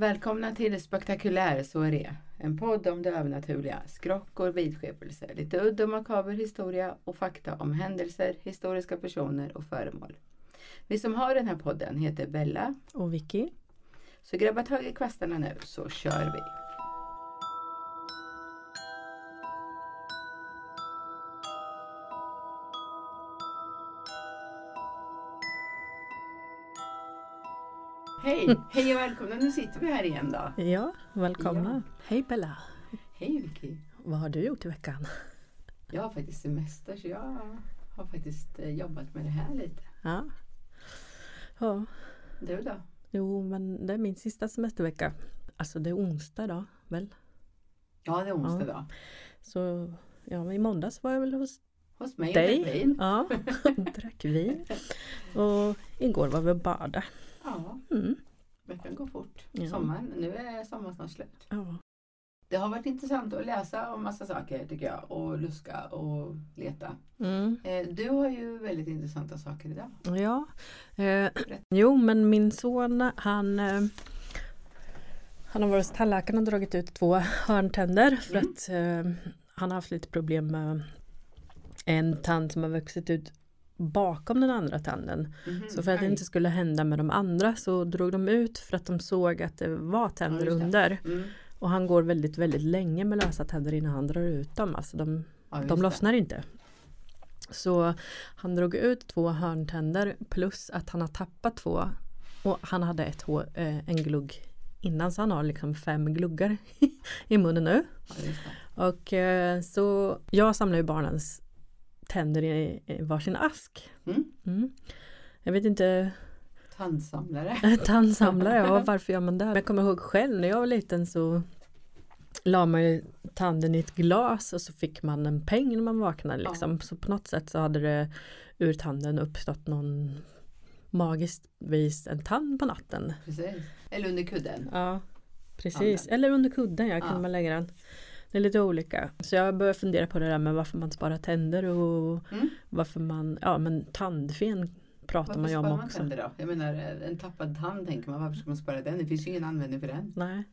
Välkomna till Spektakulär så är det. En podd om det övernaturliga, skrock och vidskepelse, lite udd och makaber historia och fakta om händelser, historiska personer och föremål. Vi som har den här podden heter Bella. Och Vicky. Så grabba tag i kvastarna nu så kör vi. Hej! Hej och välkomna! Nu sitter vi här igen då. Ja, välkomna. Hej Bella. Hej Vicky! Vad har du gjort i veckan? Jag har faktiskt semester så jag har faktiskt eh, jobbat med det här lite. Ja. Ja, Du då? jo men det är min sista semestervecka. Alltså det är onsdag då, väl? Ja, det är onsdag Ja. då. Så ja, men i måndags var jag väl hos Hos mig dig. och vin. Ja, drack vin. Och igår var vi och badade. Ja, Mm. Veckan går fort. Ja. Sommaren, nu är sommaren snart slut. Ja. Det har varit intressant att läsa om massa saker tycker jag och luska och leta. Mm. Eh, Du har ju väldigt intressanta saker idag. Ja, eh, jo men min son han eh, Han har varit hos tandläkaren och dragit ut två hörntänder för Mm. att eh, han har haft lite problem med en tand som har vuxit ut bakom den andra tanden. Mhm, Så för att det inte skulle hända med de andra så drog de ut för att de såg att det var tänder det. under. Mm. Och han går väldigt väldigt länge med lösa tänder innan han drar ut dem. Alltså de, Ja, de det. lossnar inte. Så han drog ut två hörntänder plus att han har tappat två. Och han hade ett hår, eh, en glugg innan så han har liksom fem gluggar i munnen nu. Ja, det. Och eh, så jag samlar ju barnens tänder i, varsin ask. Mm. Mm. Jag vet inte, Tandsamlare. tandsamlare, ja varför gör man det? Men Jag kommer ihåg själv när jag var liten så la man ju tanden i ett glas och så fick man en peng när man vaknade liksom. Så på något sätt så hade det ur tanden uppstått någon magiskt vis en tand på natten. Precis. Eller under kudden. Ja, precis. Eller under kudden, ja, Ja. man lägga den. Det är lite olika. Så jag börjar fundera på det där med varför man sparar tänder och Mm. varför man, ja men tandfen pratar Varför man ju om sparar man också. tänder då? Jag menar en tappad tand tänker man, varför ska man spara den? Det finns ju ingen användning för den. Nej.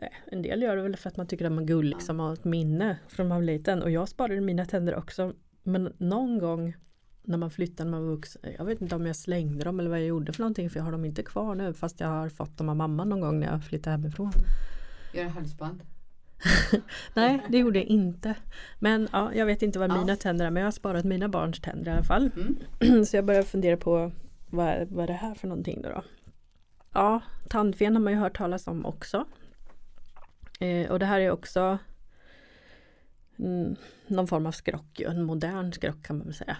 Nej, En del gör det väl för att man tycker att man gullig liksom har ett minne från man var liten. Och jag sparade mina tänder också. Men någon gång när man flyttade när man var vuxen. Jag vet inte om jag slängde dem eller vad jag gjorde för någonting. För jag har dem inte kvar nu. Fast jag har fått dem av mamma någon gång när jag flyttade hemifrån. Göra halsband. Nej, det gjorde jag inte. Men ja, jag vet inte vad Ja. mina tänder är. Men jag har sparat mina barns tänder i alla fall. Mm. Så jag börjar fundera på vad, är- vad är det här för någonting då? då? Ja, tandfen har man ju hört talas om också. Eh, och det här är också mm, någon form av skrock, ju, en modern skrock kan man väl säga.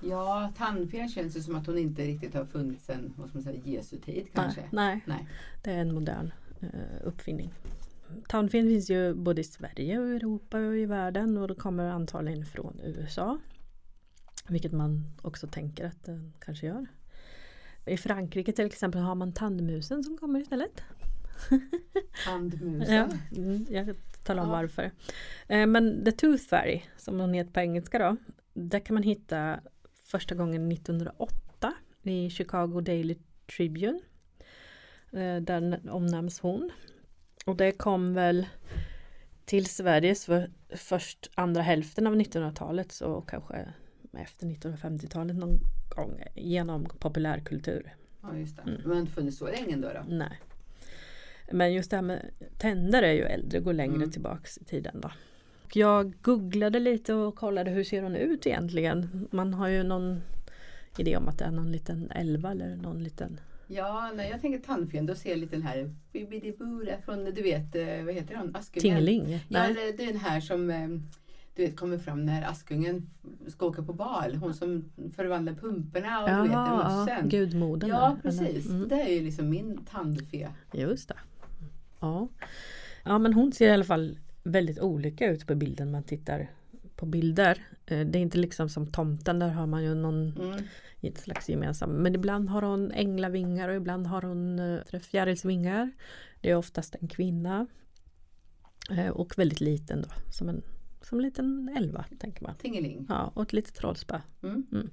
Ja, tandfen känns det som att hon inte riktigt har funnits sen vad ska man säga, Jesu tid kanske. Nej, nej, Nej. det är en modern eh, uppfinning. Tandfen finns ju både i Sverige och Europa och i världen och det kommer antagligen från USA. Vilket man också tänker att den kanske gör. I Frankrike till exempel har man tandmusen som kommer istället. Tandmusen. Ja, mm, jag talar om Ja. varför. Eh, Men The Tooth Fairy, som hon heter på engelska då. Där kan man hitta första gången 1908 i Chicago Daily Tribune. Eh, Där omnämns hon. Och det kom väl till Sverige för först andra hälften av 1900-talet så kanske efter 1950-talet någon gång genom populärkultur. Ja, just det. Mm. Men det har inte funnits så länge då? då. Nej. Men just det här med tänder är ju äldre, går längre Mm. tillbaks i tiden då. Jag googlade lite och kollade hur ser hon ut egentligen. Man har ju någon idé om att det är någon liten elva eller någon liten Ja, när jag tänker tandfen då ser jag lite den här Bibidi-Bura från, du vet, eh, vad heter hon? Askungen. tingeling. Ja, det är den här som eh, du vet kommer fram när Askungen ska åka på bal. Hon som förvandlar pumporna och du vet, ja, mössen. gudmodern. Ja, precis. Mm. Det är ju liksom min tandfe. Just det. Ja. ja, men hon ser i alla fall väldigt olika ut på bilden man tittar på bilder. Eh, Det är inte liksom som tomten, där har man ju någon Mm. slags gemensam. Men ibland har hon änglavingar och ibland har hon eh, fjärilsvingar. Det är oftast en kvinna. Eh, Och väldigt liten då, som en, som en liten elva tänker man. Tingeling. Ja, och ett litet trollspö. Mm.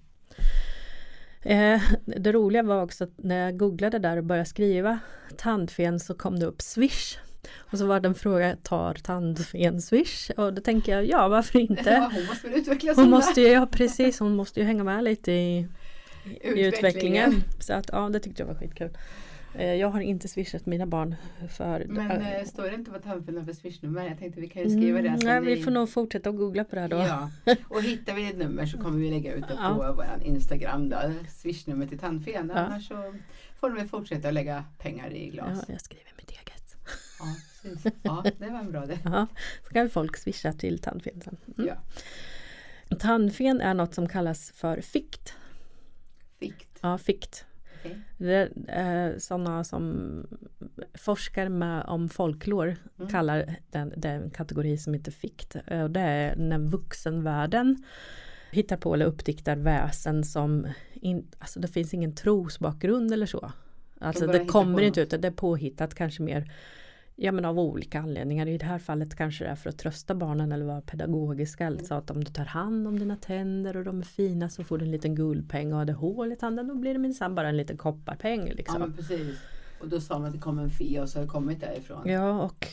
Eh, det roliga var också att när jag googlade där och började skriva tandfen så kom det upp Swish. Och så var det en fråga, tar tandfen Swish? Och då tänker jag, ja varför inte? Ja, hon måste väl utvecklas Hon som måste ju, ja precis, hon måste ju hänga med lite i, utvecklingen. Utvecklingen. Så att ja, det tyckte jag var skitkul. Eh, Jag har inte swishat mina barn för Men äh, står det inte vad tandfen har för swishnummer? Jag tänkte vi kan ju skriva det. mm, nej, Vi får nog fortsätta att googla på det här då. Ja, och hittar vi ett nummer så kommer vi lägga ut det Ja. på vår Instagram. Då, swishnummer till tandfen. Ja. Annars så får de fortsätta att lägga pengar i Ja, glas. jag skriver mitt eget. Ja, precis. ja det var en bra det. Ja, så kan folk swisha till tandfen sen. Mm. Ja. Tandfen är något som kallas för fikt. Fikt. Ja, fikt. Okej. Det är sådana som forskar med om folklor Mm. kallar den, den kategori som heter fikt. Eh, Och det är när vuxenvärlden hittar på eller uppdiktar väsen som in, alltså det finns ingen trosbakgrund eller så. Alltså det kommer inte ut, det är påhittat kanske mer Ja men av olika anledningar. I det här fallet kanske det är för att trösta barnen eller vara pedagogiska. Alltså att om du tar hand om dina tänder och de är fina så får du en liten guldpeng och har det hål i tanden då blir det minsann bara en liten kopparpeng. Ja Liksom. men precis. Och då sa man att det kom en fe och så har det kommit därifrån. Ja och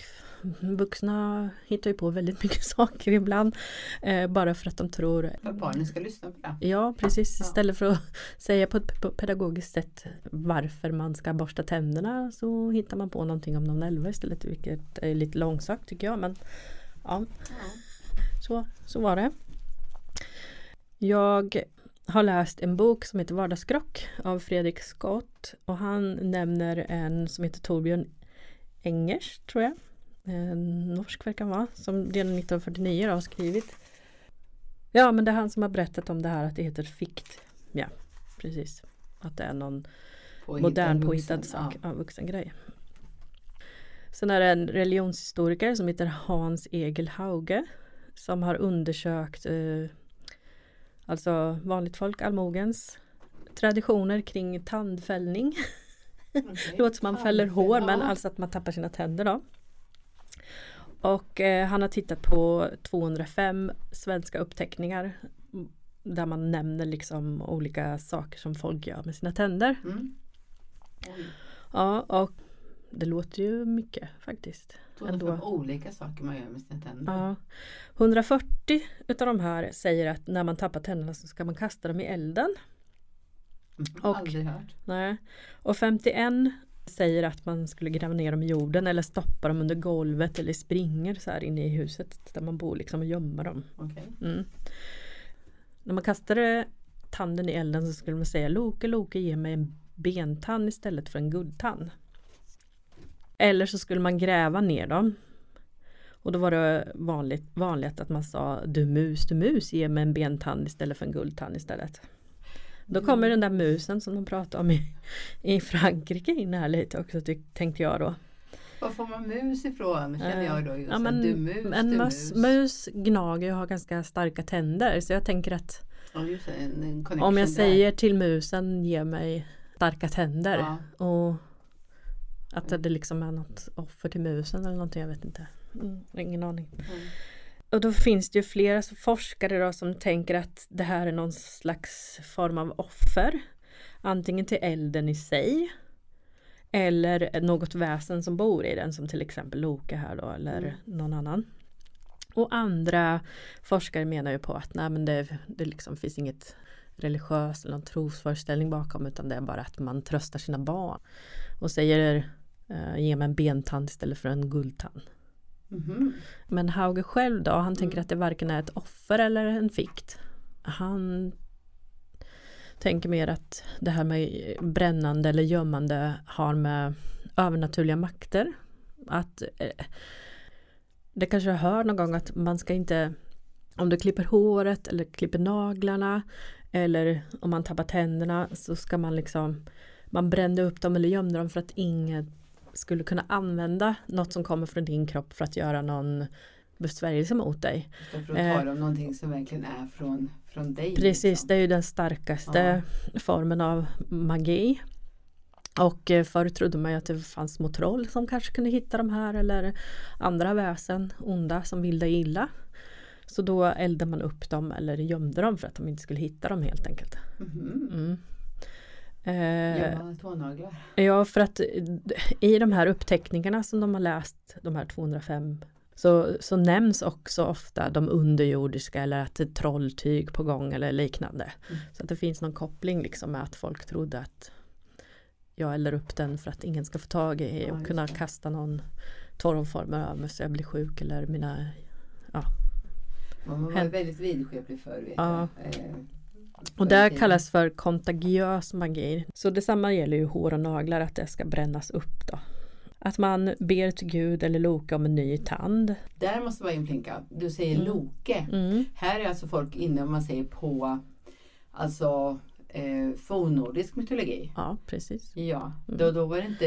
vuxna hittar ju på väldigt mycket saker ibland. Eh, bara för att de tror För att barnen ska lyssna på det. Ja precis, istället för att säga på ett pe- pedagogiskt sätt varför man ska borsta tänderna så hittar man på någonting om någon elva istället vilket är lite långsökt tycker jag men ja, Ja. så, så var det. Jag har läst en bok som heter Vardagsskrock av Fredrik Scott och han nämner en som heter Torbjörn Engers tror jag. En norsk verkar vara som redan 1949 har skrivit. Ja men det är han som har berättat om det här att det heter fikt. Ja precis. Att det är någon Påhittad modern vuxen, påhittad sak, Ja. ja. vuxen grej. Sen är det en religionshistoriker som heter Hans Egil Hauge som har undersökt eh, alltså vanligt folk, allmogens traditioner kring tandfällning. Det låter som man fäller hår men alltså att man tappar sina tänder då. Och eh, han har tittat på 205 svenska uppteckningar där man nämner liksom olika saker som folk gör med sina tänder. Mm. Ja, och det låter ju mycket faktiskt. Ändå. olika saker man gör med sina tänder. Ja. 140 utav de här säger att när man tappar tänderna så ska man kasta dem i elden. Mm, Och- Aldrig hört. Nej. Och 51 säger att man skulle gräva ner dem i jorden eller stoppa dem under golvet eller springer så här inne i huset där man bor liksom och gömma dem. Okej. Mm. När man kastade tanden i elden så skulle man säga Loke, Loke ge mig en bentand istället för en guldtand. Eller så skulle man gräva ner dem. Och då var det vanligt, vanligt att man sa Du mus, du mus, ge mig en bentand istället för en guldtand istället. Då kommer den där musen som de pratade om i, i Frankrike in här lite också tänkte jag då. Var får man mus ifrån känner jag då just. Ja, men, du mus, en du mus, mus gnager och har ganska starka tänder så jag tänker att Ja, om jag där. säger till musen ge mig starka tänder Ja. och att det liksom är något offer till musen eller någonting, jag vet inte. Mm, ingen aning. Mm. Och då finns det ju flera forskare då som tänker att det här är någon slags form av offer. Antingen till elden i sig eller något väsen som bor i den som till exempel Loke här då eller Mm. någon annan. Och andra forskare menar ju på att nej men det, det liksom finns inget religiöst eller någon trosföreställning bakom utan det är bara att man tröstar sina barn. Och säger eh, ge mig en bentand istället för en guldtand. Mhm. Men Hauge själv då, han tänker Mm. att det varken är ett offer eller en fikt. Han tänker mer att det här med brännande eller gömmande har med övernaturliga makter. Att eh, det kanske jag hör någon gång att man ska inte om du klipper håret eller klipper naglarna eller om man tappar tänderna så ska man liksom man brände upp dem eller gömde dem för att ingen skulle kunna använda något som kommer från din kropp för att göra någon besvärjelse mot dig. För att Eh. tala om någonting som verkligen är från, från dig. Precis, liksom. det är ju den starkaste formen av magi. Och eh, förr trodde man ju att det fanns små troll som kanske kunde hitta de här eller andra väsen, onda som vill dig illa. Så då eldade man upp dem eller gömde dem för att de inte skulle hitta dem helt enkelt. Mhm. Mm. Eh, tånaglar. Ja, för att eh, i de här uppteckningarna som de har läst, de här 205, så, så nämns också ofta de underjordiska eller att det är trolltyg på gång eller liknande. Mm. Så att det finns någon koppling liksom med att folk trodde att jag eldar upp den för att ingen ska få tag i Ja, och kunna det. kasta någon torrformer över mig så jag blir sjuk eller mina Man var Hen- väldigt vidskeplig förr vet Ja. jag. Och det kallas för kontagiös magi. Så detsamma gäller ju hår och naglar, att det ska brännas upp då. Att man ber till Gud eller Loka om en ny tand. Där måste vara inflinka. Du säger Mm. Loke. Mm. Här är alltså folk inne om man säger på alltså eh, fornnordisk mytologi. Ja, precis. Ja, Mm. då, då var det inte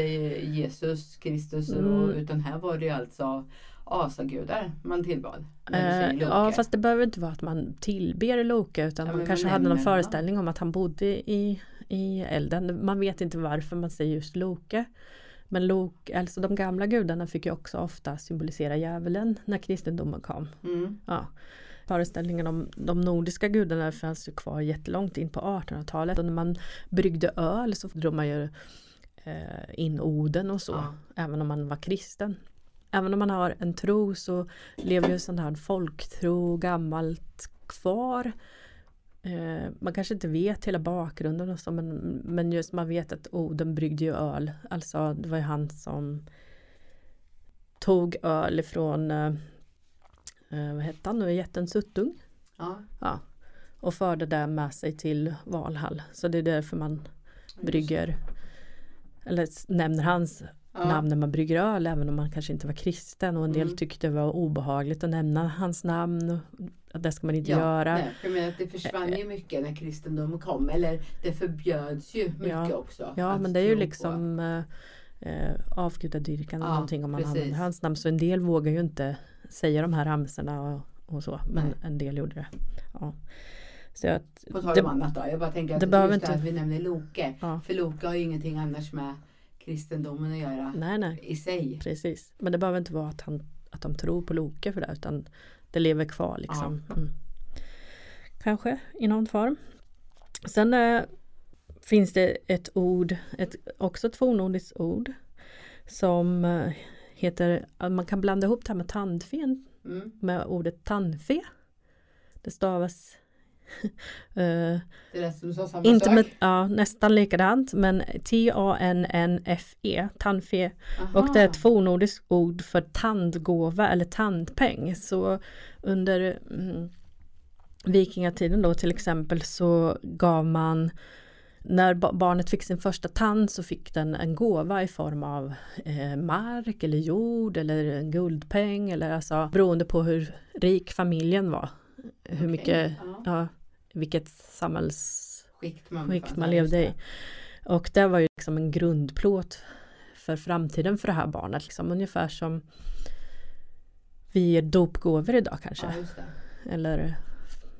Jesus Kristus och, Mm. utan här var det alltså asagudar man tillbad. Eh, ja, fast det behöver inte vara att man tillber Loke utan Ja, man kanske hade någon föreställning om att han bodde i, i elden. Man vet inte varför man säger just Loke. Men Loke, alltså de gamla gudarna fick ju också ofta symbolisera djävulen när kristendomen kom. Mm. Ja. Föreställningen om de nordiska gudarna fanns ju kvar jättelångt in på 1800-talet. Och när man bryggde öl så drog man ju eh, in Oden och så. Ja. Även om man var kristen. Även om man har en tro så lever ju sån här folktro gammalt kvar. Eh, man kanske inte vet hela bakgrunden och så men, men just man vet att Oden bryggde ju öl. Alltså det var ju han som tog öl ifrån eh, eh, vad hette han nu, jätten Suttung. Ja, Ja. Och förde det med sig till Valhall. Så det är därför man brygger eller nämner hans. Ja. namn när man brygger öl även om man kanske inte var kristen och en del Mm. tyckte det var obehagligt att nämna hans namn. Att det ska man inte Ja, göra. nej, för menar att det försvann ju mycket när kristendomen kom. Eller det förbjöds ju mycket Ja. också. Ja men det är ju tro på. liksom eh, eh, avgudadyrkan eller någonting om man precis. använder hans namn. Så en del vågar ju inte säga de här ramsorna och, och så. Men Nej. en del gjorde det. Ja. Så att, På tal om annat då. Jag bara tänker att det just inte- att vi nämner Loke. ja, För Loke har ju ingenting annars med kristendomen att göra nej nej. i sig. Precis, men det behöver inte vara att, han, att de tror på Loke för det utan det lever kvar liksom. Mm. Kanske i någon form. Sen eh, finns det ett ord, ett, också ett fornnordiskt ord som eh, heter, man kan blanda ihop det här med tandfen Mm. med ordet tandfe. Det stavas samma inte med, ja, nästan likadant men T-A-N-N-F-E, tandfe och det är ett Aha. fornnordiskt ord för tandgåva eller tandpeng. Så under mm, vikingatiden då till exempel så gav man när ba- barnet fick sin första tand så fick den en gåva i form av eh, mark eller jord eller en guldpeng eller alltså beroende på hur rik familjen var. Hur Okej, mycket, ja. ja, vilket samhälls Skikt man, skikt man levde i. Och det var ju liksom en grundplåt för framtiden för det här barnet. Liksom. Ungefär som vi ger dopgåvor idag kanske. Ja. Eller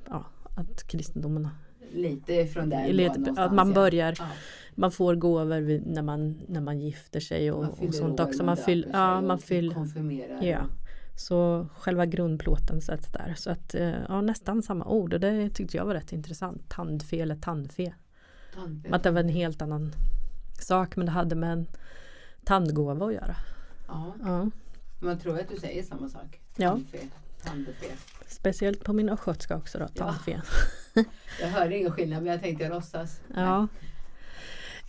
ja, att kristendomen Lite från där. lite, att man ja. börjar, Ja. man får gåvor vid, när, man, när man gifter sig och, och fyller sånt också. Man fyll, sig ja, man fyll, konfirmerar. ja. Så själva grundplåten sätts där. Så att eh, ja, nästan samma ord och det tyckte jag var rätt intressant. Tandfe eller tandfe. Tandfe. Att det var en helt annan sak men det hade med en tandgåva att göra. Ja, Ja. man tror att du säger samma sak. Ja. Tandfe. Tandfe. Speciellt på min östgötska också då, Ja. tandfe. Jag hörde ingen skillnad men jag tänkte låtsas. Ja.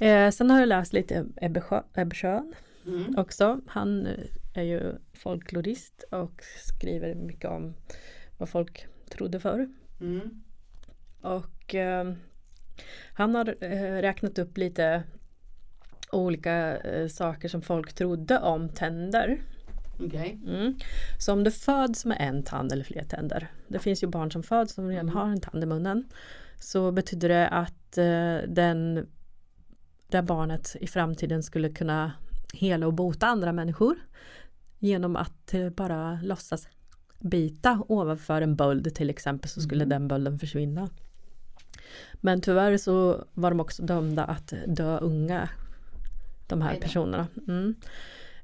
Eh, sen har jag läst lite Ebbe Schön Mm. också. Han eh, är ju folklorist och skriver mycket om vad folk trodde förr. Mm. Och eh, han har eh, räknat upp lite olika eh, saker som folk trodde om tänder. Okej. Mm. Så om du föds med en tand eller fler tänder, det finns ju barn som föds som redan Mm. har en tand i munnen, så betyder det att eh, den, det barnet i framtiden skulle kunna hela och bota andra människor genom att eh, bara låtsas bita ovanför en böld till exempel så skulle Mhm. den bölden försvinna. Men tyvärr så var de också dömda att dö unga, de här personerna. Mm.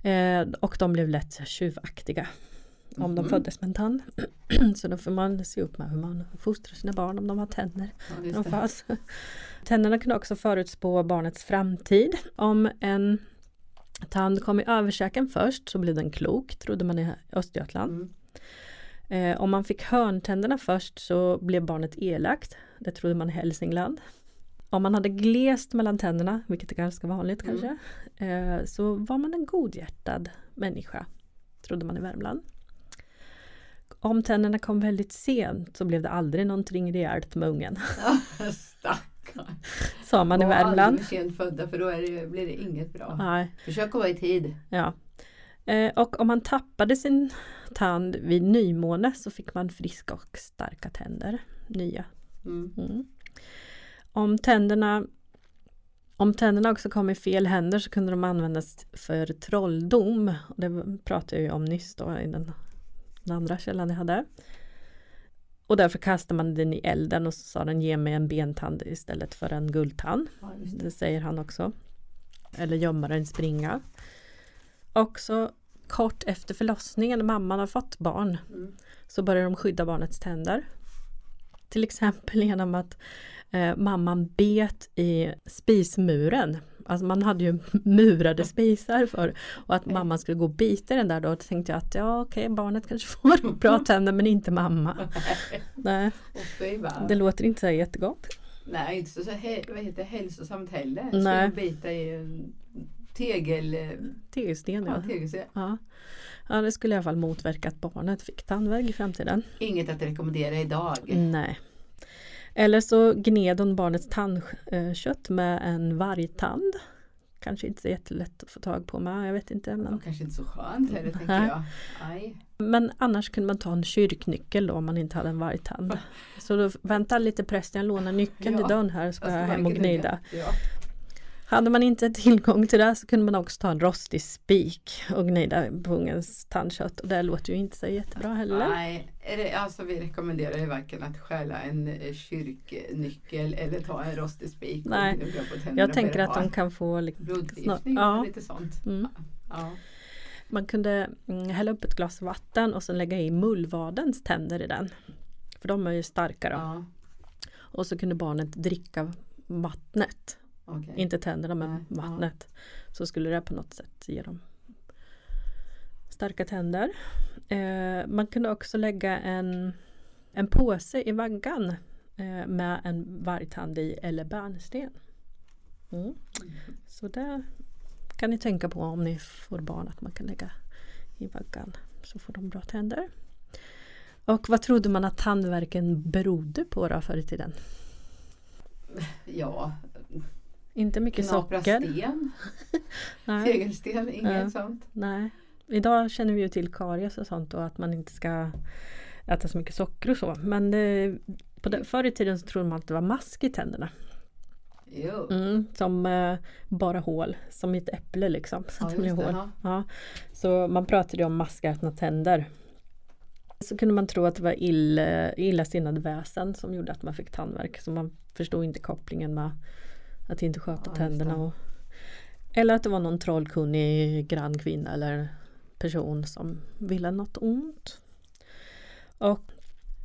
Eh, och de blev lätt tjuvaktiga. om de Mhm. föddes med en tand. Så då får man se upp med hur man fostrar sina barn om de har tänder. Ja, de föds. Tänderna kunde också förutspå barnets framtid. Om en tand kom i överkäken först så blev den klok, trodde man i Östergötland. Mm. Eh, om man fick hörntänderna först så blev barnet elakt. Det trodde man i Hälsingland. Om man hade glest mellan tänderna, vilket är ganska vanligt Mm. kanske, eh, så var man en godhjärtad människa, trodde man i Värmland. Om tänderna kom väldigt sent så blev det aldrig någonting rejält med ungen, Stackarn. sa man i Var Värmland. för sent födda för då det, blir det inget bra. Nej, Försök att vara i tid. ja. Eh, och om man tappade sin tand vid nymåne så fick man friska och starka tänder, nya. Mm. Mm. Om tänderna om tänderna också kom i fel händer så kunde de användas för trolldom. Och Det pratade jag ju om nyss då i den, den andra källan jag hade. Och därför kastade man den i elden och så sa den ge mig en bentand istället för en guldtand. Ja, det. Det säger han också. Eller gömma den springa. Också kort efter förlossningen, mamman har fått barn, Mm. så börjar de skydda barnets tänder. Till exempel genom att eh, mamman bet i spismuren. Alltså man hade ju murade spisar för och att Okej. mamman skulle gå och bita den där då tänkte jag att ja okej barnet kanske får bra tänder men inte mamma. Nej, det låter inte så jättegott. Nej, inte så, så vad heter hälsosamt heller. Nej. Skulle bita i en tegel... eh, Tegelsten Ja, ja. tegelsten. ja. Ja det skulle i alla fall motverka att barnet fick tandvärk i framtiden. Inget att rekommendera idag. Nej. Eller så gned hon barnets tandkött med en vargtand. Kanske inte så jättelätt att få tag på med, jag vet inte. Men, kanske inte så skönt heller tänker jag. Aj. men annars kunde man ta en kyrknyckel då om man inte hade en vargtand. Så då vänta lite prästen, jag lånar nyckeln Ja, till dörren här så ska jag Jag hem och gnida. Ja. Hade man inte tillgång till det så kunde man också ta en rostig spik och gnida på ungens tandkött. Och det låter ju inte så jättebra heller. Nej, är det, alltså vi rekommenderar ju varken att stjäla en eh, kyrknyckel eller ta en rostig spik Nej, Jag tänker att de kan få blodförgiftning Ja. lite sånt. mm. Ja. Man kunde mm, hälla upp ett glas vatten och sen lägga i mullvadens tänder i den. För de är ju starka då. Ja. Och så kunde barnet dricka vattnet. Okej. Inte tänderna men Nej, ja. vattnet. Så skulle det på något sätt ge dem starka tänder. Eh, man kunde också lägga en, en påse i vaggan eh, med en vargtand i eller bärnsten. Mm. Så det kan ni tänka på om ni får barn att man kan lägga i vaggan så får de bra tänder. Och vad trodde man att tandvärken berodde på då förr i tiden? Ja, Inte mycket knapra socker. sten, tegelsten, inget Ja. sånt. Nej. Idag känner vi ju till karies och sånt och att man inte ska äta så mycket socker och så. Men eh, på det, förr i tiden så trodde man att det var mask i tänderna. Mm, som eh, bara hål, som i ett äpple liksom. Så, Ja, det hål. ja. Ja. så man pratade ju om maskätna tänder. Så kunde man tro att det var ill, illasinnade väsen som gjorde att man fick tandvärk. Så man förstod inte kopplingen med att inte sköta Ja, tänderna. Och, eller att det var någon trollkunnig grannkvinna eller person som ville något ont. Och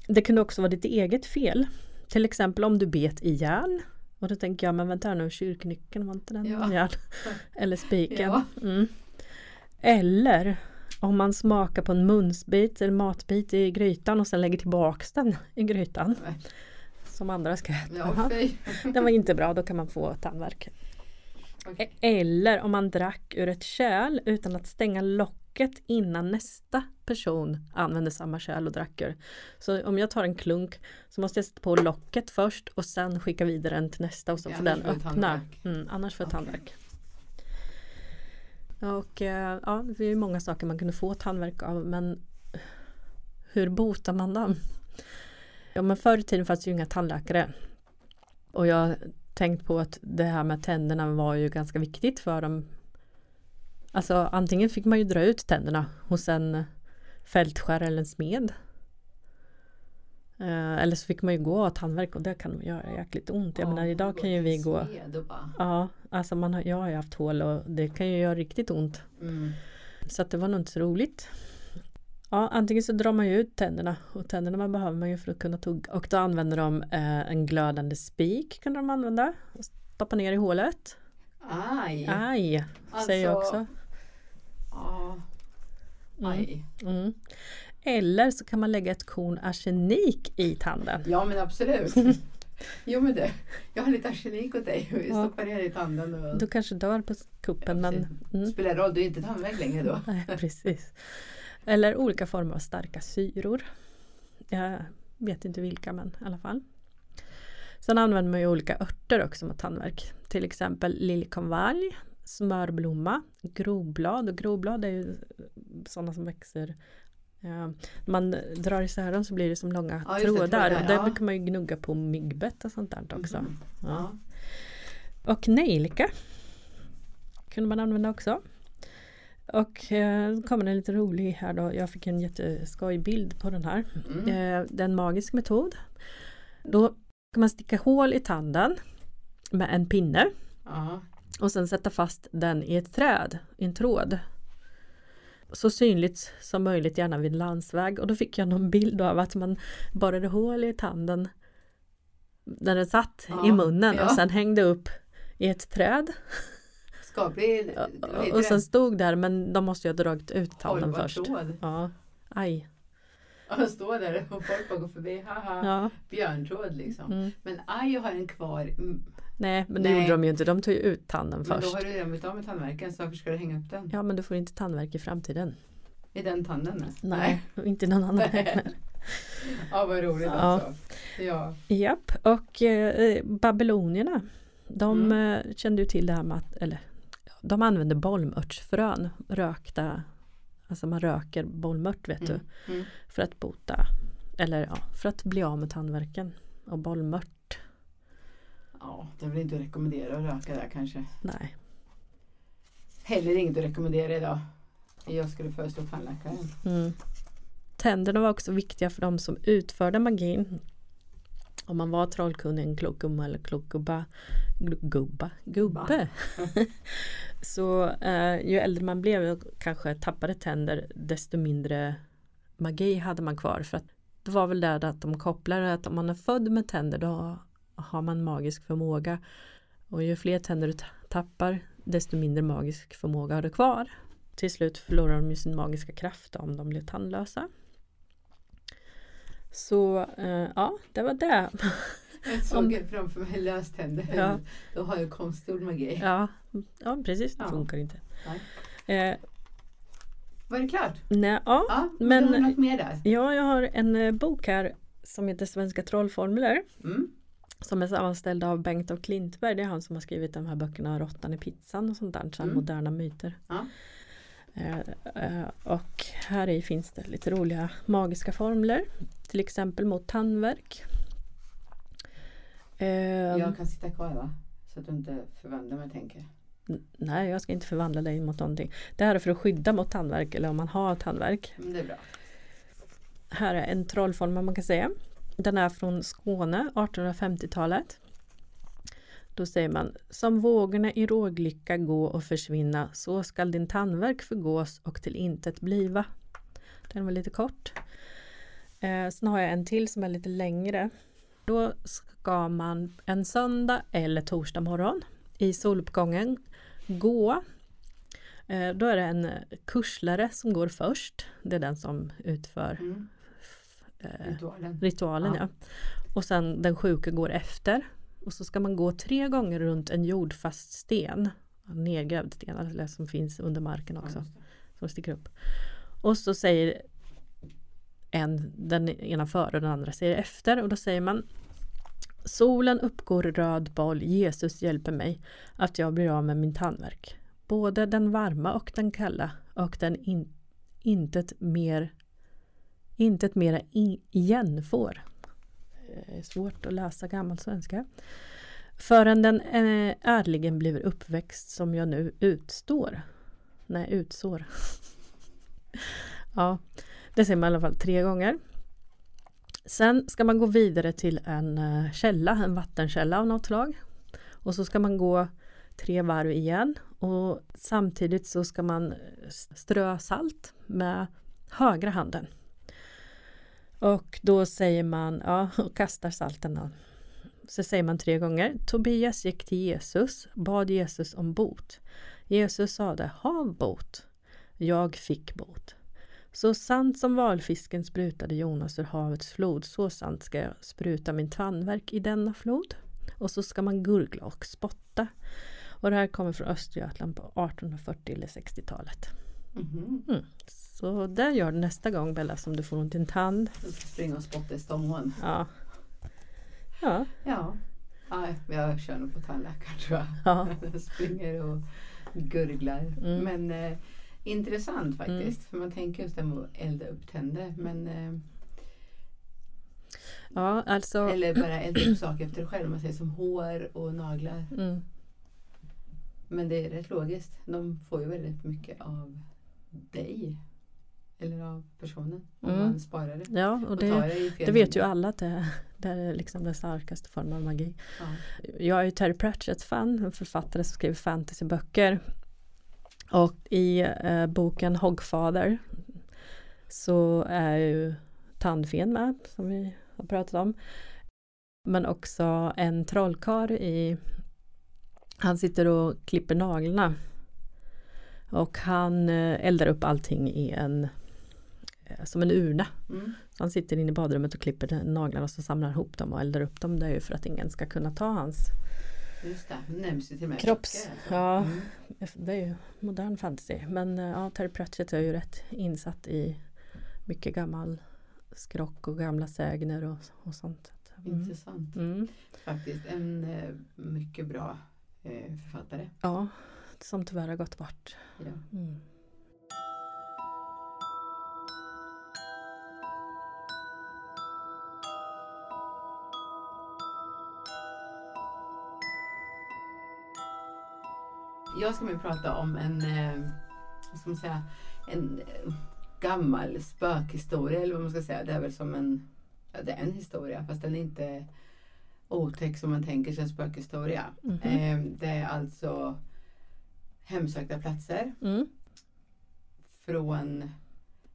det kunde också vara ditt eget fel. Till exempel om du bet i järn. Och då tänker jag, men vänta här nu, kyrknyckeln, var inte den Ja. järn? Eller spiken. Ja. Mm. Eller om man smakar på en munsbit eller matbit i grytan och sen lägger tillbaks den i grytan. Nej. Som andra ska äta. Ja. Den var inte bra, då kan man få tandvärk. Okej. Eller om man drack ur ett kärl utan att stänga locket innan nästa person använde samma kärl och drack ur. Så om jag tar en klunk så måste jag sätta på locket först och sen skicka vidare den till nästa och så Ja, får den öppna. Mm, annars får jag Okej. tandvärk. Och eh, ja, det är många saker man kunde få tandvärk av men hur botar man dem? Ja men förr i tiden fanns det ju inga tandläkare. Och jag tänkt på att det här med tänderna var ju ganska viktigt för dem. Alltså antingen fick man ju dra ut tänderna hos en fältskär eller en smed. Eh, eller så fick man ju gå och tandvärk och det kan göra jäkligt ont. Jag menar idag kan ju vi gå Ja, alltså man har, jag har ju haft hål och det kan ju göra riktigt ont. mm. Så att det var nog inte så roligt. Ja, antingen så drar man ju ut tänderna och tänderna behöver man ju för att kunna tugga och då använder de eh, en glödande spik kan de använda och stoppa ner i hålet. Aj! Aj, säger jag Alltså, också. Ja. Mm. Aj. Mm. Eller så kan man lägga ett korn arsenik i tanden. Ja men absolut. Jo men du, jag har lite arsenik åt dig. Vi Ja. stoppar ner i tanden. Och... Du kanske dör på kuppen men mm. Spelar roll, du är inte tandvärk längre då. Nej, precis. Eller olika former av starka syror. Jag vet inte vilka men i alla fall. Sen använder man ju olika örter också mot tandvärk. Till exempel liljekonvalj, smörblomma, groblad. Och groblad är ju sådana som växer Ja, man drar isär dem så blir det som långa Ja, trådar. trådar, och där ja. brukar man ju gnugga på myggbett och sånt där också. Ja. Ja. Och nejlika kunde man använda också. Och eh, kommer en lite rolig här då. Jag fick en jätteskoj bild på den här. Mm. Eh, det är en magisk metod. Då kan man sticka hål i tanden med en pinne Ja. och sen sätta fast den i ett träd, i en tråd. Så synligt som möjligt, gärna vid landsväg. Och då fick jag någon bild av att man borrade hål i tanden där den satt i Ja, munnen ja. och sen hängde upp i ett träd. Skaplig, Och sen stod där men de måste ju ha dragit ut tanden först. tråd. Ja, aj. Han står där och folk bara går förbi. Haha, Ja. björntråd liksom. Mm. Men aj, jag har en kvar. Mm, Nej men det Nej. gjorde de ju inte. De tog ju ut tanden Men då först. har du redan blivit av med tandvärken så varför ska du hänga upp den? Ja men du får inte tandvärk i framtiden. I den tanden? Nej, och inte någon annan heller. ja, vad roligt Ja. alltså. Ja. Japp, och eh, babylonierna de Mm. eh, kände ju till det här med att, eller de använde bollmörtsfrön, rökta, alltså man röker bollmört vet du, Mm. Mm. för att bota, eller ja, för att bli av med tandvärken. Och bollmört, ja, det väl inte rekommendera att röka där kanske. nej. Heller inget att rekommendera idag. Jag skulle föreslå tandläkaren. Mm. Tänderna var också viktiga för de som utförde magin. Om man var trollkunnig, en klok gumma eller klok gubba, gubba, gubbe. så eh, ju äldre man blev och kanske tappade tänder desto mindre magi hade man kvar. För att det var väl där att de kopplade att om man är född med tänder då har man magisk förmåga. Och ju fler tänder du tappar desto mindre magisk förmåga har du kvar. Till slut förlorar de ju sin magiska kraft om de blir tandlösa. Så eh, ja, det var det. Jag såg framför mig löständer. Ja. Då har jag konstgjord magi. Ja, ja precis, det Ja. funkar inte. Eh, Var det klart? nej, ja, Ja, Men- du har något mer där? ja, jag har en eh, bok här som heter Svenska trollformler. Mm. Som är sammanställd av Bengt av Klintberg. Det är han som har skrivit de här böckerna Råttan i pizzan och sånt där. Så Mm. Moderna myter. Ja. Eh, eh, och här i finns det lite roliga magiska formler. Till exempel mot tandvärk. Eh, Jag kan sitta kvar va? Så att du inte förvandlar mig tänker. Nej, jag ska inte förvandla dig mot någonting. Det här är för att skydda mot tandvärk eller om man har tandvärk. Men det är bra. Här är en trollformel man kan säga. Den är från Skåne, 1850-talet. Då säger man Som vågorna i råglycka gå och försvinna så skall din tandvärk förgås och till intet bliva. Den var lite kort. Eh, sen har jag en till som är lite längre. Då ska man en söndag eller torsdag morgon i soluppgången gå. Eh, då är det en kurslare som går först. Det är den som utför Mm. eh, Ritualen. ritualen. Ja. Ja. Och sen den sjuke går efter. Och så ska man gå tre gånger runt en jordfast sten. En nedgrävd sten eller som finns under marken också. Ja. Som sticker upp. Och så säger en, den ena före och den andra säger efter. Och då säger man Solen uppgår röd boll, Jesus hjälper mig att jag blir av med min tandvärk. Både den varma och den kalla och den in, intet mer intet mera in, igen får. Eh, Svårt att läsa gammal svenska. Förrän den eh, ärligen blir uppväxt som jag nu utstår. Nej, utsår. ja, det säger man i alla fall tre gånger. Sen ska man gå vidare till en eh, källa, en vattenkälla av något slag. Och så ska man gå tre varv igen och samtidigt så ska man eh, strö salt med högra handen. Och då säger man, ja, och kastar salten då. Så säger man tre gånger. Tobias gick till Jesus, bad Jesus om bot. Jesus sade, hav bot. Jag fick bot. Så sant som valfisken sprutade Jonas ur havets flod, så sant ska jag spruta min tandverk i denna flod. Och så ska man gurgla och spotta. Och det här kommer från Östergötland på 1840 eller 60-talet. Mhm. Mm. Så där gör du nästa gång Bella som du får ont i en tand. Ska springa och spotta i Stångån. Ja. Ja. Ja. ja, jag kör nog på tandläkaren tror jag. Ja. Jag springer och gurglar. Mm. Men eh, intressant faktiskt. För man tänker just det med att elda upp tänder. Men, eh, ja, alltså. eller bara elda upp saker efter själv. Man säger som hår och naglar. Mm. Men det är rätt logiskt. De får ju väldigt mycket av dig. Eller av personen. Om Mm. man sparar det. Ja, och Och tar det, det det vet ju alla att det, det är liksom den starkaste formen av magi. Ja. Jag är ju Terry Pratchett-fan, en författare som skriver fantasyböcker. Och i eh, boken Hogfather så är ju tandfen med, som vi har pratat om. Men också en trollkarl i Han sitter och klipper naglarna. Och han eh, eldar upp allting i en eh, som en urna. Mm. Så han sitter inne i badrummet och klipper naglarna och så samlar han ihop dem och eldar upp dem. Det är ju för att ingen ska kunna ta hans Just det, det nämns ju till och med Kropps- alltså. ja. Mm. Det är ju modern fantasy. Men eh, ja, Terry Pratchett är ju rätt insatt i mycket gammal skrock och gamla sägner och, och sånt. Mm. Intressant. Mm. Faktiskt en eh, mycket bra eh, författare. Ja, som tyvärr har gått bort. Ja. Mm. Jag ska nu prata om en, eh, vad ska man säga, en eh, gammal spökhistoria eller vad man ska säga. Det är väl som en, ja, det är en historia fast den är inte otäck som man tänker sig en spökhistoria. Mhm. Eh, det är alltså hemsökta platser Mm. från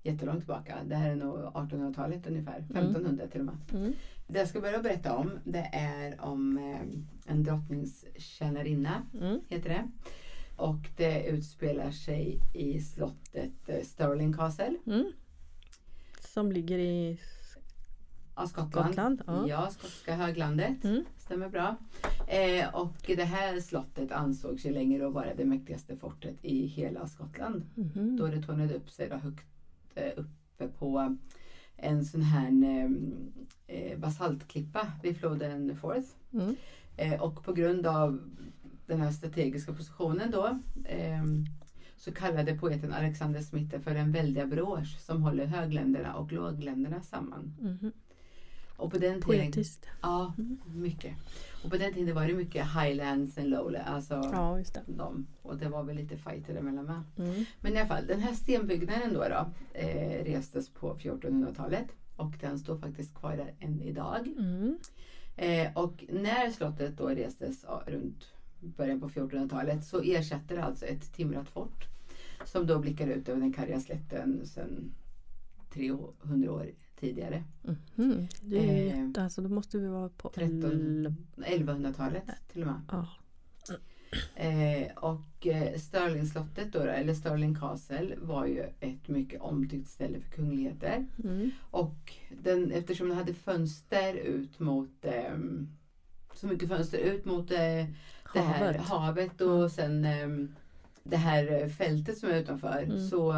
jättelångt tillbaka. Det här är nog 1800-talet ungefär, Mm. 1500 till och med. Mm. Det jag ska börja berätta om det är om eh, en drottningstjänarinna, Mm. heter det. Och det utspelar sig i slottet eh, Stirling Castle, Mm. Som ligger i ja, Skottland. Skottland. Ja. Ja, skotska höglandet. Mm. Stämmer bra. Eh, och det här slottet ansågs ju länge då vara det mäktigaste fortet i hela Skottland. Mhm. Då det tornade upp sig då högt eh, uppe på en sån här eh, eh, basaltklippa vid floden Forth. Mm. Eh, och på grund av den här strategiska positionen då eh, så kallade poeten Alexander Smith det för den väldiga brosch som håller högländerna och lågländerna samman. Mhm. Och på den tiden, Poetiskt. Ja, Mm. mycket. Och på den tiden var det mycket highlands and lowlands. Alltså Ja, just det. de, och det var väl lite fighter emellan med. Mm. Men i alla fall, den här stenbyggnaden då, då eh, restes på 1400-talet. Och den står faktiskt kvar där än idag. Mm. Eh, och när slottet då restes runt början på 1400-talet så ersatte det alltså ett timrat fort. Som då blickar ut över den karga slätten sedan 300 år tidigare. Mhm. Det är Eh, alltså då måste vi vara på 13 elva- 1100-talet till och med. Ja. Eh, och eh, Stirlingslottet då, eller Stirling Castle var ju ett mycket omtyckt ställe för kungligheter. Mm. Och den, eftersom den hade fönster ut mot ehm, så mycket fönster ut mot eh, det här Havet. havet och sen ehm, det här eh, fältet som är utanför Mm. så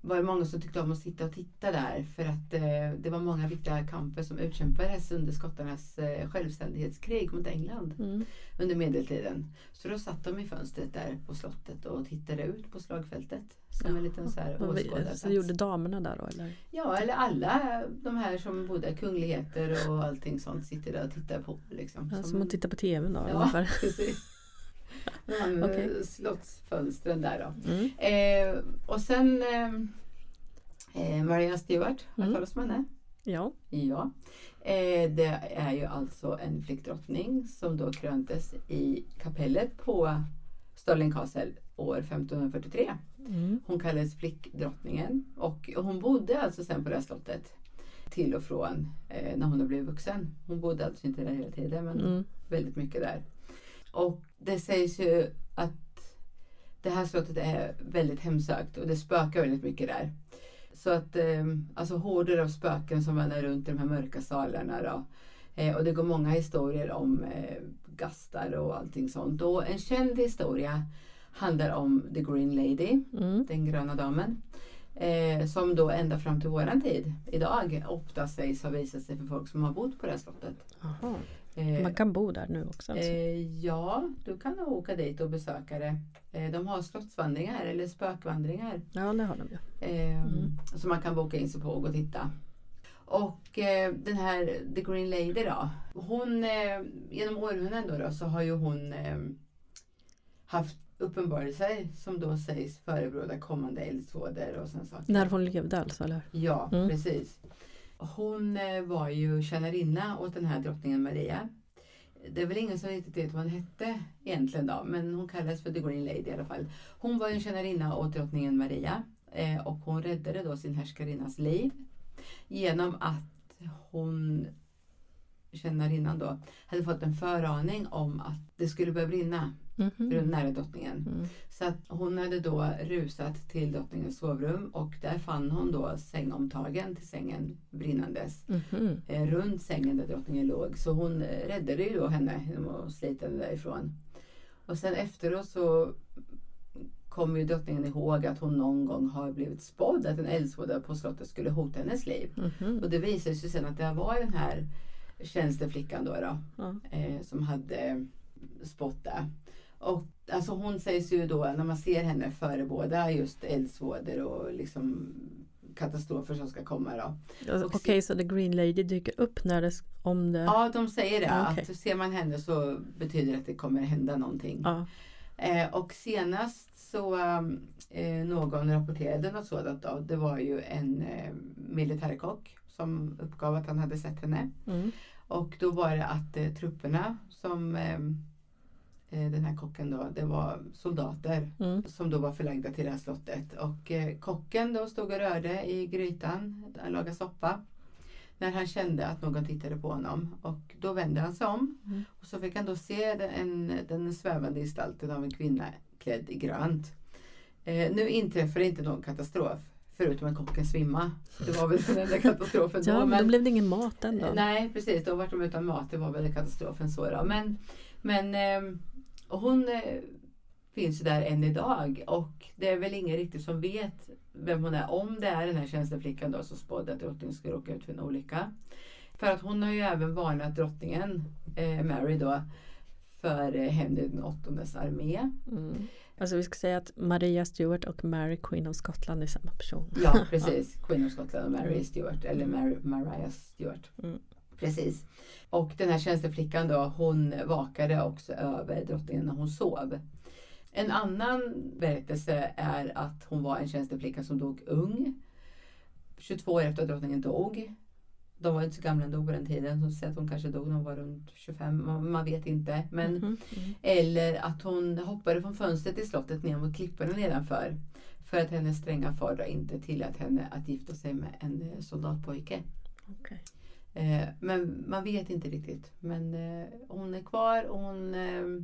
var det många som tyckte om att sitta och titta där för att eh, det var många viktiga kamper som utkämpades under skottarnas eh, självständighetskrig mot England Mm. under medeltiden. Så då satt de i fönstret där på slottet och tittade ut på slagfältet som en liten så här åskådarplats. Så gjorde damerna där då eller? Ja, eller alla de här som bodde kungligheter och allting sånt sitter där och tittar på. Liksom. Ja, Som att titta på TV då Ja, precis. Okej. slottsfönstren där då. Mm. Eh, och sen eh, eh, Maria Stewart, har Mm. du talat om henne? Ja. Ja. Eh, det är ju alltså en flickdrottning som då kröntes i kapellet på Stirling Castle år 1543. Mm. Hon kallades flickdrottningen och hon bodde alltså sen på det här slottet till och från eh, när hon blivit vuxen. Hon bodde alltså inte där hela tiden men Mm. väldigt mycket där. Och det sägs ju att det här slottet är väldigt hemsökt och det spökar väldigt mycket där. Så att eh, alltså horder av spöken som vandrar runt i de här mörka salarna då. Eh, och det går många historier om eh, gastar och allting sånt. Och en känd historia handlar om The Green Lady, Mm. den gröna damen. Eh, som då ända fram till våran tid, idag, ofta sägs ha visat sig för folk som har bott på det här slottet. Aha. Eh, Man kan bo där nu också. Alltså. Eh, ja, du kan nog åka dit och besöka det. Eh, de har slottsvandringar eller spökvandringar. Ja, det har de ju. Eh, Mm. Som man kan boka in sig på och gå och titta. Och den här The Green Lady då. Hon, genom århundraden då, då så har ju hon haft uppenbarelser som då sägs förebråda kommande eldsvådor och sådana saker. När hon levde alltså, eller? Ja, Mm. precis. Hon eh, var ju tjänarinna åt den här drottningen Maria. Det är väl ingen som riktigt vet vad hon hette egentligen då, men hon kallades för The Green Lady i alla fall. Hon var ju en tjänarinna åt drottningen Maria eh, och hon räddade då sin härskarinnas liv genom att hon, tjänarinnan då, hade fått en föraning om att det skulle börja brinna Mhm. nära drottningen. Mm. Så att hon hade då rusat till drottningens sovrum och där fann hon då sängomtagen till sängen brinnandes. Mhm. Eh, runt sängen där drottningen låg. Så hon eh, räddade ju då henne genom att slita henne därifrån. Och sen efteråt så kom ju drottningen ihåg att hon någon gång har blivit spådd att en eldsvåda på slottet skulle hota hennes liv. Mhm. Och det visade sig sen att det var den här tjänsteflickan då, då Ja. eh, som hade spått det. Och alltså hon sägs ju då när man ser henne förebåda just eldsvådor och liksom katastrofer som ska komma då. Okej, så The Green Lady dyker upp när det, om det... Ja, de säger det. Ja, okej. Att ser man henne så betyder det att det kommer hända någonting. Ja. Eh, och senast så eh, någon rapporterade något sådant då. Det var ju en eh, militärkock som uppgav att han hade sett henne. Mm. Och då var det att eh, trupperna som eh, den här kocken då, det var soldater Mm. som då var förlagda till det här slottet. Och eh, kocken då stod och rörde i grytan, han lagade soppa. När han kände att någon tittade på honom. Och då vände han sig om. Mm. Och så fick han då se den, en, den svävande gestalten av en kvinna klädd i grönt. Eh, nu inträffade inte någon katastrof. Förutom att kocken svimma. Det var väl den enda katastrofen Ja, då. men Men, då blev det ingen mat ändå. Nej precis, då vart de utan mat. Det var väl katastrofen så då. Men, men ehm, och hon eh, finns där än idag och det är väl ingen riktigt som vet vem hon är. Om det är den här tjänsteflickan då som spådde att drottningen skulle råka ut för en olycka. För att hon har ju även varnat drottningen, eh, Mary då, för eh, Henry den åttondes armé. Mm. Alltså vi ska säga att Maria Stuart och Mary Queen of Scotland är samma person. Ja precis, Queen of Scotland och Mary Stuart eller Mary, Mariah Stuart. Mm. Precis. Och den här tjänsteflickan då, hon vakade också över drottningen när hon sov. En annan berättelse är att hon var en tjänsteflicka som dog ung. 22 år efter att drottningen dog. De var inte så gamla ändå på den tiden. Så säger att hon kanske dog när hon var runt 25. Man, vet inte. Men. Mm. Eller att hon hoppade från fönstret i slottet ner mot klipporna nedanför. För att hennes stränga far inte tillät henne att gifta sig med en soldatpojke. Okej. Eh, men man vet inte riktigt. Men eh, hon är kvar och hon eh,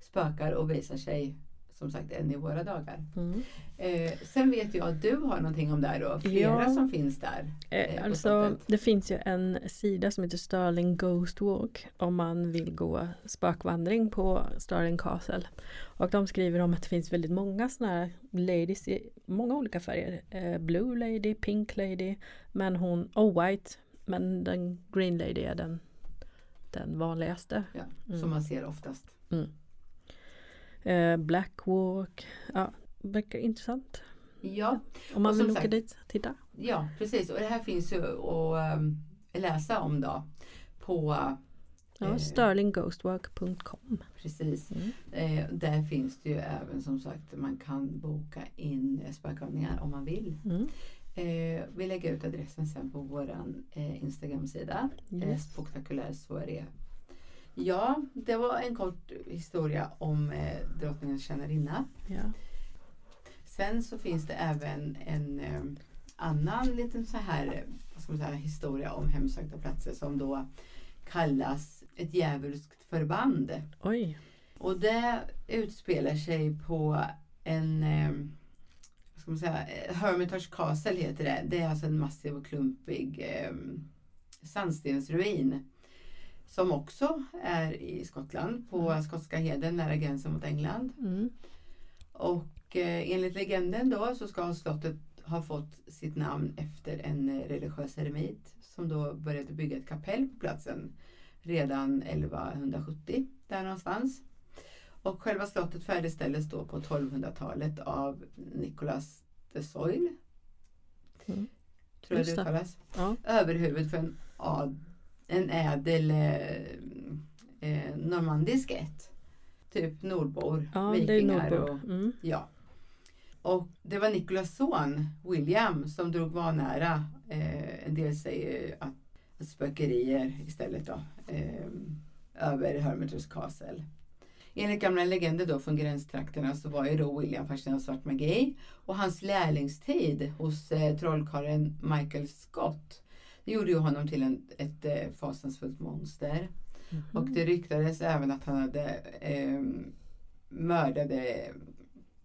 spökar och visar sig som sagt än i våra dagar. Mm. Eh, sen vet jag att du har någonting om det här då. Flera Ja. som finns där. Eh, på alltså det finns ju en sida som heter Sterling Ghost Walk om man vill gå spökvandring på Sterling Castle. Och de skriver om att det finns väldigt många sådana här ladies i många olika färger. Eh, Blue Lady, Pink Lady, men hon, oh White, men den Green Lady är den, den vanligaste. Ja, Mm. Som man ser oftast. Eh, Black Walk, ja, verkar intressant. Ja, Om man vill åka sagt- dit och titta. ja, precis. Och det här finns ju att um, läsa om då. På Ja, Eh. sterlingghostwalk.com. precis. Mm. Eh, där finns det ju även som sagt man kan boka in eh, spökövningar om man vill. Mm. Eh, vi lägger ut adressen sen på vår eh, Instagram-sida. Eh, Yes. Spektakulär soaré. Ja, det var en kort historia om eh, drottningens tjänarinna. Ja. Sen så finns det även en eh, annan liten så här, vad ska man säga, historia om hemsökta platser som då kallas ett djävulskt förband. Oj. Och det utspelar sig på en eh, ska man säga, eh, Hermitage Castle heter det. Det är alltså en massiv och klumpig eh, sandstensruin. Som också är i Skottland på Mm. skotska heden nära gränsen mot England. Mm. Och eh, enligt legenden då så ska slottet ha fått sitt namn efter en eh, religiös eremit som då började bygga ett kapell på platsen redan 1170 där någonstans. Och själva slottet färdigställdes då på 1200-talet av Nicolas de Soil. Mm. Tror jag det uttalas. Ja. Överhuvud för en, ad, en ädel eh, eh, normandisk ätt. Typ nordbor, ja, vikingar nordbord. och Mm. Ja. Och det var Nikolas son, William, som drog vanära. Eh, en del säger att, att spökerier istället då. Eh, över Hermitage Castle. Enligt gamla legender då från gränstrakterna så var ju då William fascinerad av svart magi. Och hans lärlingstid hos eh, trollkarlen Michael Scott det gjorde ju honom till en, ett eh, fasansfullt monster. Mhm. Och det ryktades även att han hade eh, mördade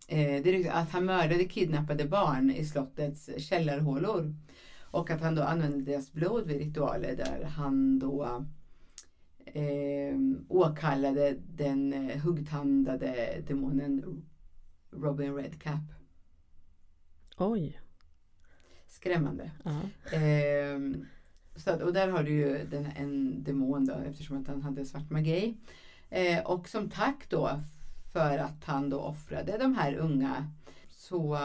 eh, det ryktades att han mördade kidnappade barn i slottets källarhålor. Och att han då använde deras blod vid ritualer där han då eh, åkallade den eh, huggtandade demonen Robin Redcap. Oj. Skrämmande. Ja. Ehm, så att, och där har du ju den, en demon då eftersom att han hade svart magi. Eh, och som tack då för att han då offrade de här unga så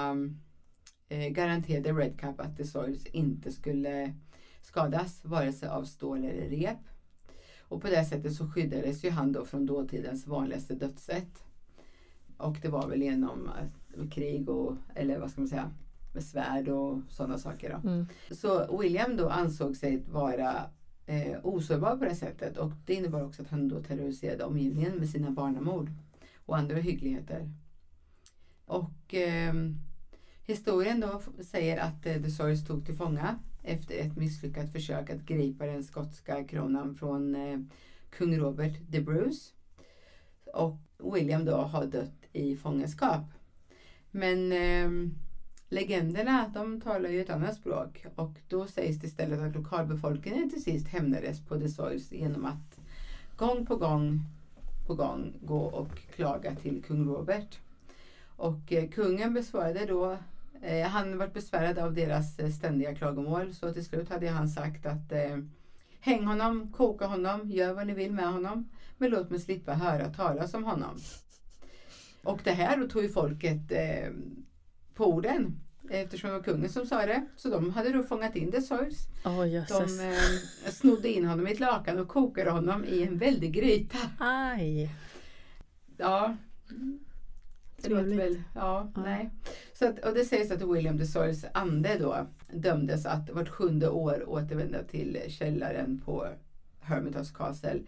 eh, garanterade Redcap att The Soils inte skulle skadas vare sig av stål eller rep. Och på det sättet så skyddades ju han då från dåtidens vanligaste dödssätt. Och det var väl genom eh, krig och, eller vad ska man säga, med svärd och sådana saker. Då. Mm. Så William då ansåg sig vara eh, osårbar på det sättet och det innebar också att han då terroriserade omgivningen med sina barnamord och andra hyggligheter. Och eh, historien då säger att eh, The Soils tog till fånga efter ett misslyckat försök att gripa den skotska kronan från eh, kung Robert de Bruce. Och William då har dött i fångenskap. Men eh, legenderna de talar ju ett annat språk och då sägs det istället att lokalbefolkningen till sist hämnades på The Soils genom att gång på gång på gång gå och klaga till kung Robert. Och eh, kungen besvarade då eh, han var besvärad av deras eh, ständiga klagomål så till slut hade han sagt att eh, häng honom, koka honom, gör vad ni vill med honom men låt mig slippa höra talas om honom. Och det här då tog ju folket eh, på orden eftersom det var kungen som sa det. Så de hade då fångat in The Soils. Åh De eh, snodde in honom i ett lakan och kokade honom i en väldig gryta. Aj. Ja. Det låter väl, ja, Ja. nej. Så att, och det sägs att William de Soils ande då dömdes att vart sjunde år återvända till källaren på Hermitage Castle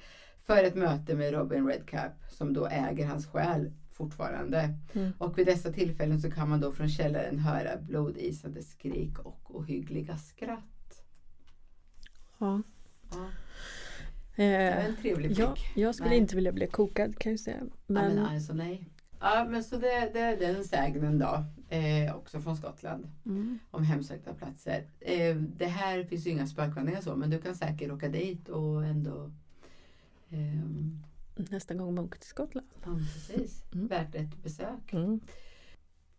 för ett möte med Robin Redcap som då äger hans själ fortfarande. Mm. Och vid dessa tillfällen så kan man då från källaren höra blodisande skrik och ohyggliga skratt. Ja. Ja, det var Eh, en trevlig prick. ja, jag skulle Nej. inte vilja bli kokad kan jag säga. Men, ja, men alltså nej. Ja men så det, det är den sägnen då. Eh, också från Skottland. mm, Om hemsökta platser. Eh, det här finns ju inga spökvandringar så men du kan säkert åka dit och ändå ehm, nästa gång man åker till Skottland. Ja precis. Mm. Värt ett besök. Mm.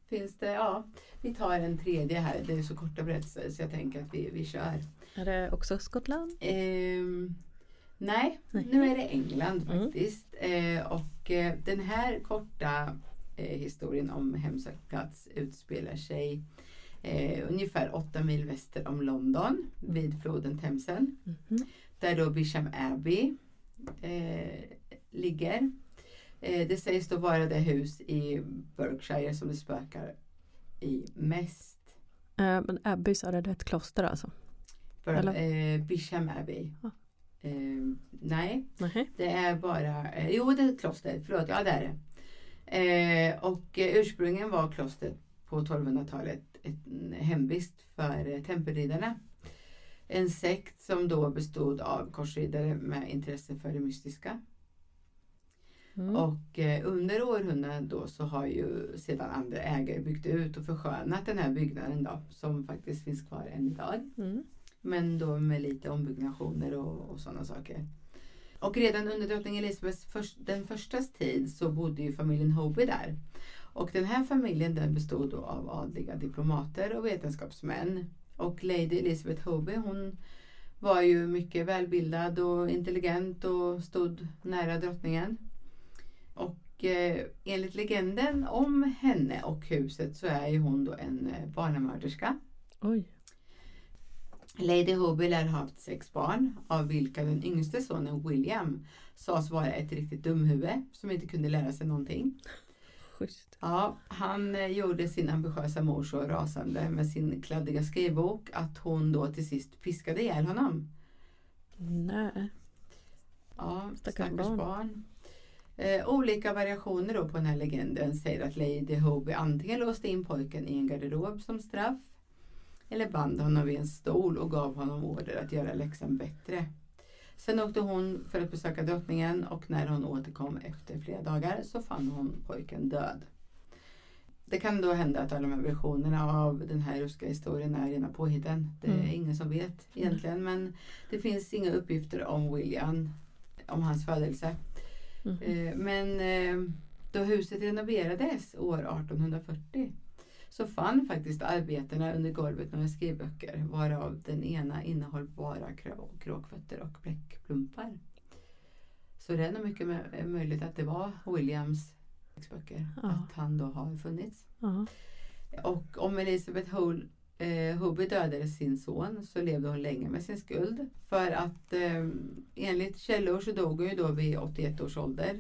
Finns det, ja. Vi tar en tredje här. Det är så korta berättelser så jag tänker att vi, vi kör. Är det också Skottland? Ehm, nej, Nej. nu är det England Mm. faktiskt. Eh, och eh, den här korta eh, historien om hemsökt plats utspelar sig eh, ungefär åtta mil väster om London vid floden Themsen. Mhm. Där då Bisham Abbey eh, ligger. Eh, det sägs då vara det hus i Berkshire som det spökar i mest. Men Abbey så är det ett kloster alltså? Eh, Bisham Abbey. Ja. Eh, nej, Nej. det är bara, eh, jo det är ett kloster, förlåt, ja det är det. Eh, och ursprungligen var klostret på 1200-talet en hemvist för eh, tempelriddarna. En sekt som då bestod av korsriddare med intresse för det mystiska. Mm. Och eh, under århundraden då så har ju sedan andra ägare byggt ut och förskönat den här byggnaden då som faktiskt finns kvar än idag. Mm. Men då med lite ombyggnationer och, och sådana saker. Och redan under drottning Elizabeths först, den förstas tid så bodde ju familjen Hoby där. Och den här familjen den bestod då av adliga diplomater och vetenskapsmän. Och Lady Elizabeth Hoby hon var ju mycket välbildad och intelligent och stod nära drottningen. Och eh, enligt legenden om henne och huset så är ju hon då en eh, barnamörderska. Oj. Lady Hoby lär ha haft sex barn av vilka den yngste sonen William sades vara ett riktigt dumhuvud som inte kunde lära sig någonting. Schysst. Ja, han eh, gjorde sin ambitiösa mor så rasande med sin kladdiga skrivbok att hon då till sist piskade ihjäl honom. Nej. Ja, Stackars barn. barn. Eh, olika variationer då på den här legenden säger att Lady Hoby antingen låste in pojken i en garderob som straff eller band honom vid en stol och gav honom order att göra läxan bättre. Sen åkte hon för att besöka drottningen och när hon återkom efter flera dagar så fann hon pojken död. Det kan då hända att alla de här versionerna av den här ryska historien är rena påhitten. Det är Mm. ingen som vet egentligen men det finns inga uppgifter om William, om hans födelse. Mm. Eh, Men eh, då huset renoverades år 1840 så fann faktiskt arbetarna under golvet några skrivböcker varav den ena innehöll bara krå- kråkfötter och bläckplumpar. Så det är nog mycket mö- möjligt att det var Williams böcker, Ja. att han då har funnits. Ja. Och om Elisabeth Hull, eh, Hubby dödade sin son så levde hon länge med sin skuld. För att eh, enligt källor så dog hon ju då vid 81 års ålder.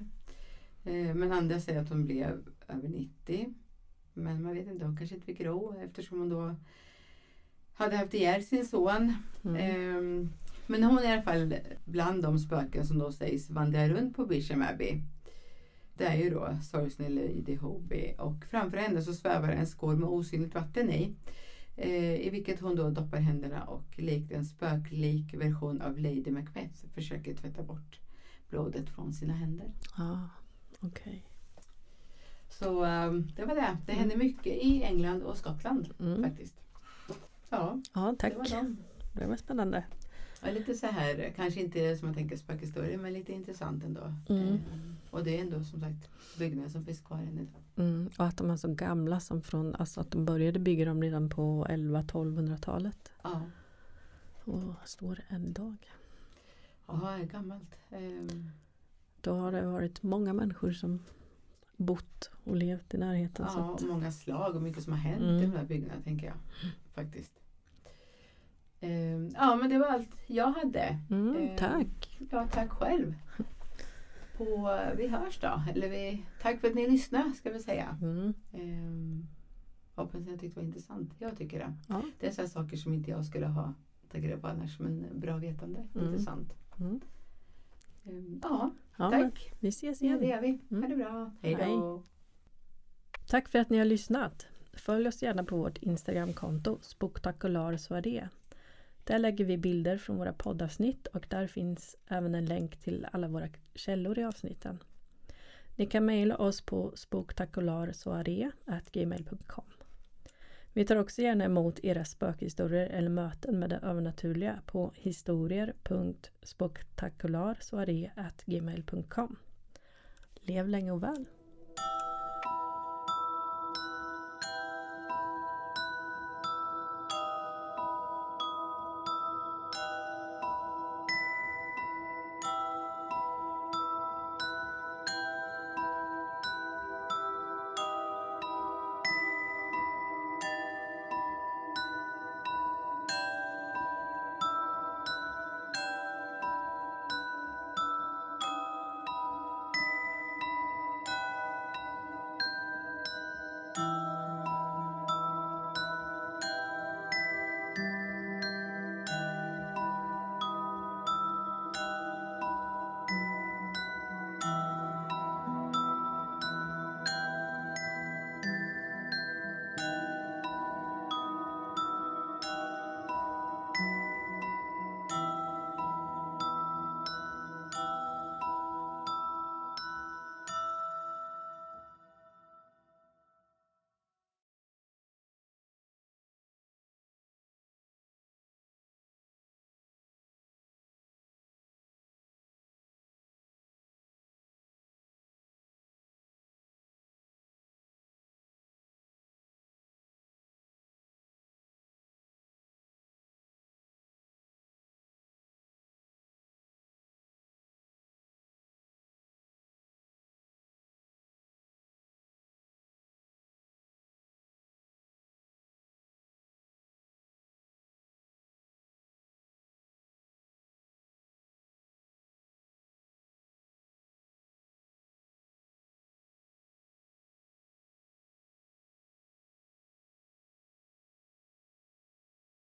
Eh, men andra säger att hon blev över 90. Men man vet inte, hon kanske inte fick ro eftersom hon då hade haft ihjäl sin son. Mm. Ehm, men hon är i alla fall bland de spöken som då sägs vandra runt på Bisham Abbey. Det är ju då sorgsna Lady Hoby och framför henne så svävar en skål med osynligt vatten i. Eh, I vilket hon då doppar händerna och likt en spöklik version av Lady Macbeth försöker tvätta bort blodet från sina händer. Ah, Okej. Så ehm, det var det. Det Mm. händer mycket i England och Skottland Mm. faktiskt. Ja, Ja, tack. det var dem. Det var spännande. Ja, lite så här, kanske inte som man tänker spökhistorier men lite intressant ändå. Mm. Ehm, och det är ändå som sagt byggnader som finns kvar än idag. Mm. Och att de är så gamla som från, alltså att de började bygga dem redan på 11-1200-talet. Ja, Och står än idag. ja det är gammalt. Ehm, Då har det varit många människor som bott och levt i närheten. så ja, att, och många slag och mycket som har hänt Mm. i de här byggnaderna tänker jag. Faktiskt. Ehm, ja men det var allt jag hade. mm, eh, tack. Ja, tack själv. På, vi hörs då. Eller vi, tack för att ni lyssnade ska vi säga. Mm. Ehm, hoppas ni har tyckt det var intressant. Jag tycker det. Ja. Det är så här saker som inte jag skulle ha tagit reda på annars. Men bra vetande. Mm. Intressant. Mm. Ehm, ja, Ja, tack. vi ses Ja, det igen. gör vi. Ha Mm. det bra. Hej då. Tack för att ni har lyssnat. Följ oss gärna på vårt Instagramkonto Spoktakular. Där lägger vi bilder från våra poddavsnitt och där finns även en länk till alla våra källor i avsnitten. Ni kan mejla oss på spoktakularsoirée.gmail.com vi tar också gärna emot era spökhistorier eller möten med det övernaturliga på historier.spoktakularsoirée.gmail.com Lev länge och väl!